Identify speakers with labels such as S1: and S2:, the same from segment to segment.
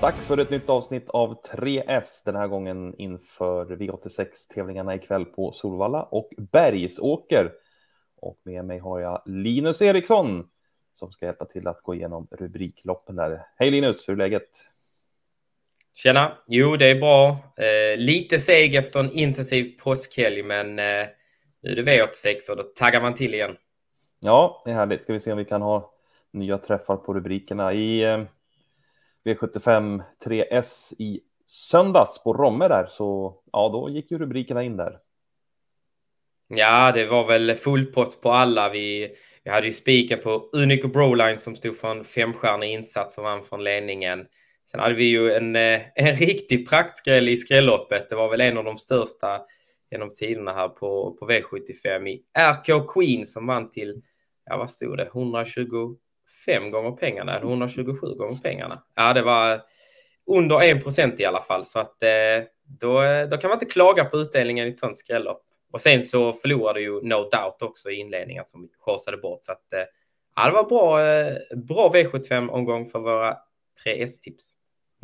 S1: Dags för ett nytt avsnitt av 3S, den här gången inför V86-tävlingarna ikväll på Solvalla och Bergsåker. Och med mig har jag Linus Eriksson som ska hjälpa till att gå igenom rubrikloppen där. Hej Linus, hur är läget?
S2: Tjena! Jo, det är bra. Eh, lite seg efter en intensiv påskhelg, men eh, nu är det V86 och då taggar man till igen.
S1: Ja, det är härligt. Ska vi se om vi kan ha nya träffar på rubrikerna. I eh, V75 3S i söndags på Romme där, så ja, då gick ju rubrikerna in där.
S2: Ja, det var väl full pott på alla. Vi, vi hade ju spiken på Unico Broline som stod för en femstjärnig insats och vann från ledningen. Sen hade vi ju en, eh, en riktig praktskräll i skrälloppet. Det var väl en av de största genom tiderna här på, på V75 i RK Queen som vann till, ja vad stod det, fem gånger pengarna eller 127 gånger pengarna. Ja, det var under 1 procent i alla fall så att eh, då, då kan man inte klaga på utdelningen i ett sånt skrällopp. Och sen så förlorade ju No Doubt också i inledningen som korsade bort så att eh, ja, det var bra, eh, bra V75-omgång för våra tre S-tips.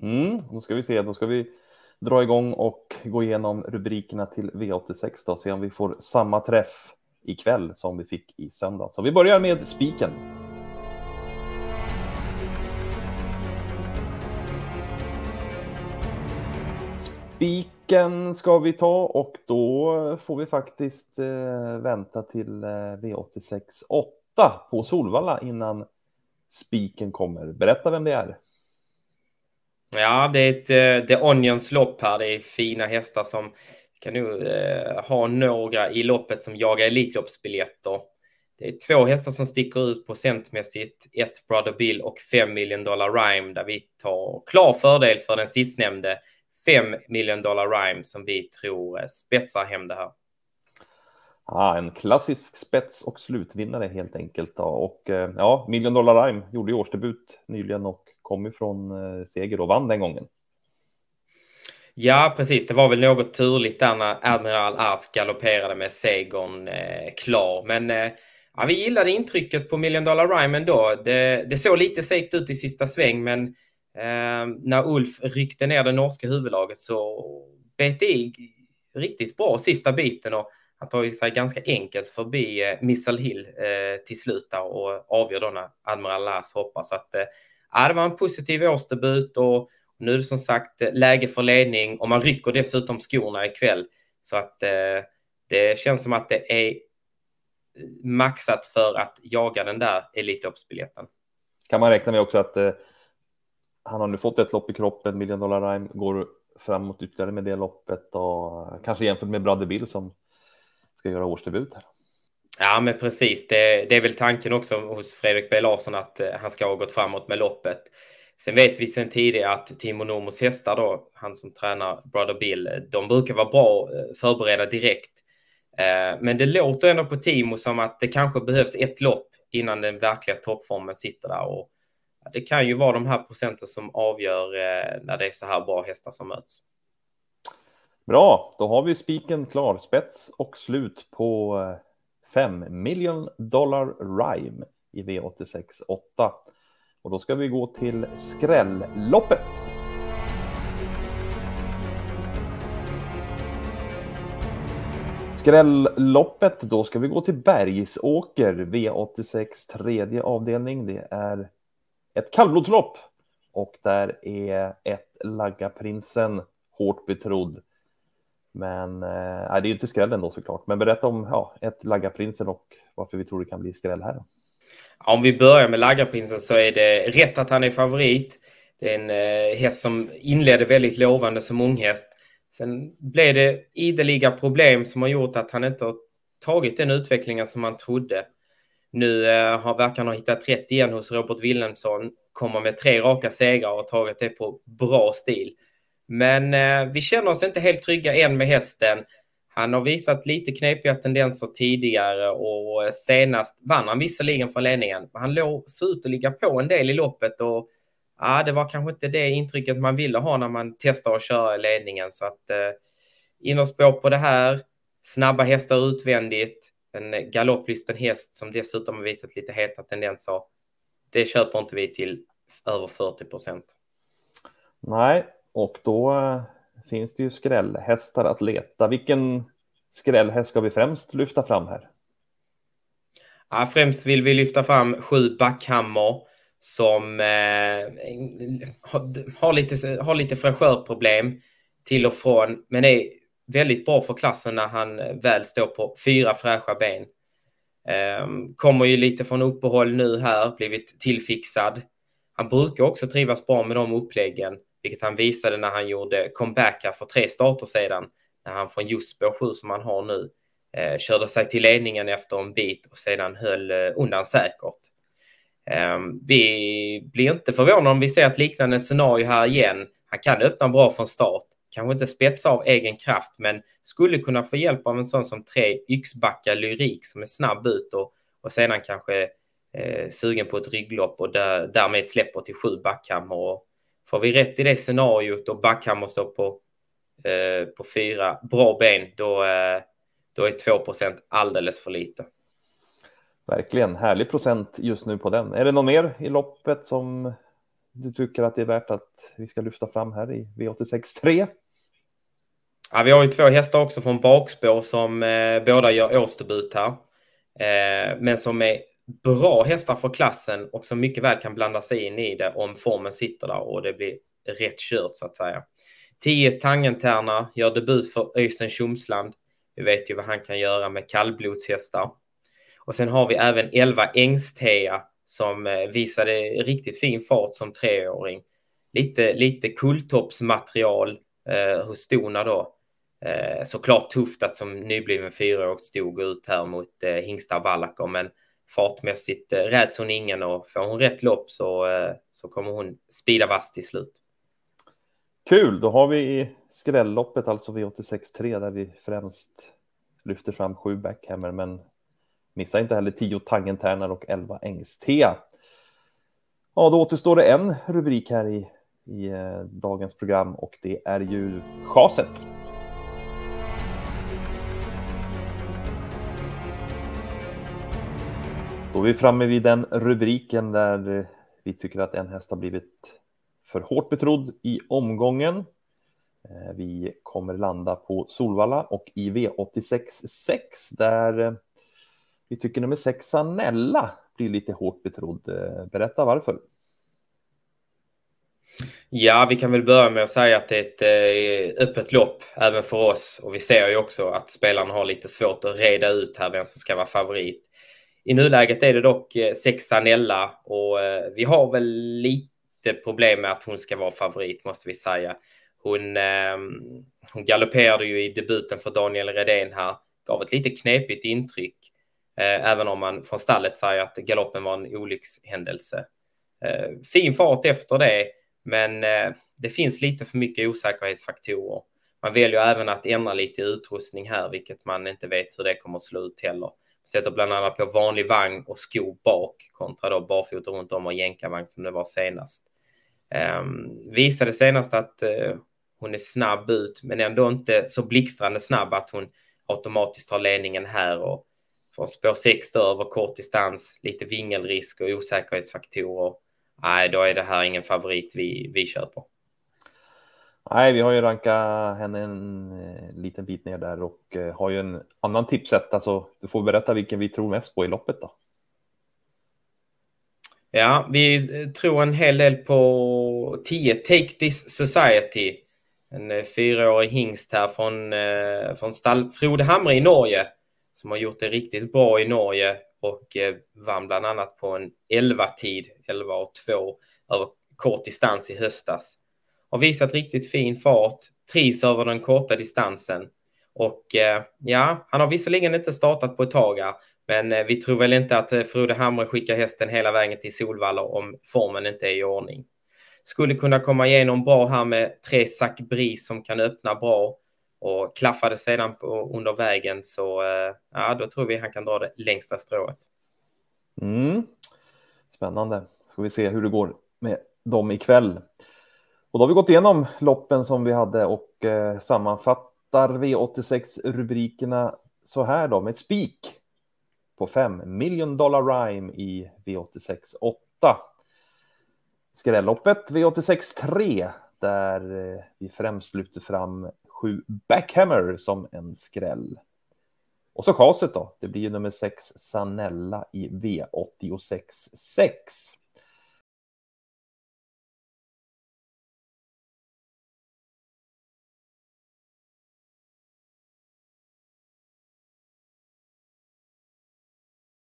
S1: Mm, då ska vi se, då ska vi dra igång och gå igenom rubrikerna till V86 då, se om vi får samma träff ikväll som vi fick i söndag. Så vi börjar med spiken. Spiken ska vi ta och då får vi faktiskt eh, vänta till eh, V86 8 på Solvalla innan spiken kommer. Berätta vem det är.
S2: Ja, det är ett eh, The Onions lopp här. Det är fina hästar som kan nu eh, ha några i loppet som jagar Elitloppsbiljetter. Det är två hästar som sticker ut procentmässigt. Ett Brother Bill och 5 million dollar Rhyme där vi tar klar fördel för den sistnämnde. 5 million dollar Rhyme som vi tror uh, spetsar hem det här.
S1: Ah, en klassisk spets och slutvinnare helt enkelt. Då. Och ja, Million Dollar Rhyme gjorde ju årsdebut nyligen och kom ifrån eh, seger och vann den gången.
S2: Ja, precis. Det var väl något turligt där när Admiral Ask galopperade med segern eh, klar. Men eh, ja, vi gillade intrycket på Million Dollar Rhyme ändå. Det, det såg lite segt ut i sista sväng, men eh, Ehm, när Ulf ryckte ner det norska huvudlaget så bet det riktigt bra sista biten och han tar sig ganska enkelt förbi eh, Missile Hill eh, till slut och avgör då när Admiral Lars hoppar. Så att, eh, det var en positiv årsdebut och nu är det som sagt eh, läge för ledning och man rycker dessutom skorna ikväll. Så att eh, det känns som att det är eh, maxat för att jaga den där Elitloppsbiljetten.
S1: Kan man räkna med också att eh, han har nu fått ett lopp i kroppen, Million Dollar Rhyme, går framåt ytterligare med det loppet och kanske jämfört med Brother Bill som ska göra årsdebut här.
S2: Ja, men precis. Det, det, är väl tanken också hos Fredrik B Larsson att eh, han ska ha gått framåt med loppet. Sen vet vi sedan tidigare att Timo Normos hästar då, han som tränar Brother Bill, eh, de brukar vara bra eh, förberedda direkt. Men det låter ändå på Timo som att det kanske behövs ett lopp innan den verkliga toppformen sitter där. Och det kan ju vara de här procenten som avgör eh, när det är så här bra hästar som möts.
S1: Bra, då har vi spiken klar, spets och slut på eh, 5 million dollar rhyme i V86 8. Och då ska vi gå till skrälloppet. Skrälloppet, då ska vi gå till Bergsåker V86 tredje avdelning. Det är ett kallblodslopp och där är ett Laggaprinsen hårt betrodd. Men eh, det är ju inte skrällen då såklart. Men berätta om ja, ett Laggaprinsen och varför vi tror det kan bli skräll här. Då.
S2: Om vi börjar med Laggaprinsen så är det rätt att han är favorit. Det är en eh, häst som inledde väldigt lovande som unghäst. Sen blev det ideliga problem som har gjort att han inte har tagit den utvecklingen som man trodde. Nu eh, verkar han ha hittat rätt igen hos Robert Wilhelmsson. Kommer med tre raka segrar och tagit det på bra stil. Men eh, vi känner oss inte helt trygga än med hästen. Han har visat lite knepiga tendenser tidigare och eh, senast vann han visserligen från ledningen. Han låg, såg ut att ligga på en del i loppet och ja, det var kanske inte det intrycket man ville ha när man testar att köra i ledningen. Så att eh, innerspår på det här, snabba hästar utvändigt, en galopplysten häst som dessutom har visat lite heta tendenser. Det köper inte vi till över 40 procent.
S1: Nej, och då eh, finns det ju skrällhästar att leta. Vilken skrällhäst ska vi främst lyfta fram här?
S2: Ja, främst vill vi lyfta fram sju Backhammer som eh, har, lite, har lite fräschörproblem till och från, men är väldigt bra för klassen när han eh, väl står på fyra fräscha ben. Ehm, kommer ju lite från uppehåll nu här, blivit tillfixad. Han brukar också trivas bra med de uppläggen, vilket han visade när han gjorde comeback här för tre starter sedan, när han från just spår 7 som han har nu eh, körde sig till ledningen efter en bit och sedan höll eh, undan säkert. Ehm, vi blir inte förvånade om vi ser ett liknande scenario här igen. Han kan öppna bra från start, kanske inte spetsa av egen kraft, men skulle kunna få hjälp av en sån som tre yxbacka lyrik som är snabb ut och, och sedan kanske eh, sugen på ett rygglopp och där, därmed släpper till sju backhammar. får vi rätt i det scenariot och backhammar står på, eh, på fyra bra ben, då, eh, då är 2% alldeles för lite.
S1: Verkligen härlig procent just nu på den. Är det någon mer i loppet som du tycker att det är värt att vi ska lyfta fram här i V86 3?
S2: Ja, vi har ju två hästar också från bakspår som eh, båda gör årsdebut här. Eh, men som är bra hästar för klassen och som mycket väl kan blanda sig in i det om formen sitter där och det blir rätt kört så att säga. 10 Tangentärna gör debut för Öystein Tjomsland. Vi vet ju vad han kan göra med kallblodshästar. Och sen har vi även 11 Ängstea som eh, visade riktigt fin fart som treåring. Lite, lite kulltoppsmaterial eh, hos Stona då. Eh, såklart tufft att som nybliven fyraåring stod ut här mot eh, Hingstar Wallacker, men fartmässigt eh, räds hon ingen och får hon rätt lopp så, eh, så kommer hon spida vass till slut.
S1: Kul, då har vi skrälloppet, alltså V86.3, där vi främst lyfter fram sju backhammer, men missa inte heller tio tangentärnar och elva ängstea. Ja, då återstår det en rubrik här i, i eh, dagens program och det är ju chaset. Då är vi framme vid den rubriken där eh, vi tycker att en häst har blivit för hårt betrodd i omgången. Eh, vi kommer landa på Solvalla och i V86 6 där eh, vi tycker nummer sex, Anella blir lite hårt betrodd. Eh, berätta varför.
S2: Ja, vi kan väl börja med att säga att det är ett eh, öppet lopp även för oss och vi ser ju också att spelarna har lite svårt att reda ut här vem som ska vara favorit. I nuläget är det dock eh, sex Anella och vi har väl lite problem med att hon ska vara favorit måste vi säga. Hon, ehm, hon galopperade ju i debuten för Daniel Redén här, gav ett lite knepigt intryck, Eh, även om man från stallet säger att galoppen var en olyckshändelse. Eh, fin fart efter det, men eh, det finns lite för mycket osäkerhetsfaktorer. Man väljer även att ändra lite utrustning här, vilket man inte vet hur det kommer att slå ut heller. Sätter bland annat på vanlig vagn och skor bak kontra då barfota runt om och jänkarvagn som det var senast. Um, visade senast att uh, hon är snabb ut, men ändå inte så blixtrande snabb att hon automatiskt tar ledningen här och från spår 6 över kort distans, lite vingelrisk och osäkerhetsfaktorer. Nej, då är det här ingen favorit vi, vi köper.
S1: Nej, vi har ju rankat henne en eh, liten bit ner där och eh, har ju en annan tipset. Alltså, du får berätta vilken vi tror mest på i loppet då.
S2: Ja, vi tror en hel del på 10 Take This Society en eh, fyraårig hingst här från, eh, från stall Frode Hamre i Norge som har gjort det riktigt bra i Norge och eh, vann bland annat på en 11-tid, 11 och 2 över kort distans i höstas. Har visat riktigt fin fart, trivs över den korta distansen och eh, ja, han har visserligen inte startat på ett tag här, men eh, vi tror väl inte att eh, Frode Hamre skickar hästen hela vägen till Solvalla om formen inte är i ordning skulle kunna komma igenom bra här med tre Zac Bris som kan öppna bra och klaffade sedan på, under vägen så eh, ja, då tror vi han kan dra det längsta strået.
S1: Mm. Spännande. Ska vi se hur det går med dem ikväll. Och då har vi gått igenom loppen som vi hade och eh, sammanfattar V86-rubrikerna så här då med spik på 5 million dollar rhyme i V86 8. Skrälloppet V86 3. där eh, vi främst lyfter fram 7 Backhammer som en skräll. Och så chaset då, det blir ju nummer 6 Sanella i V86 6.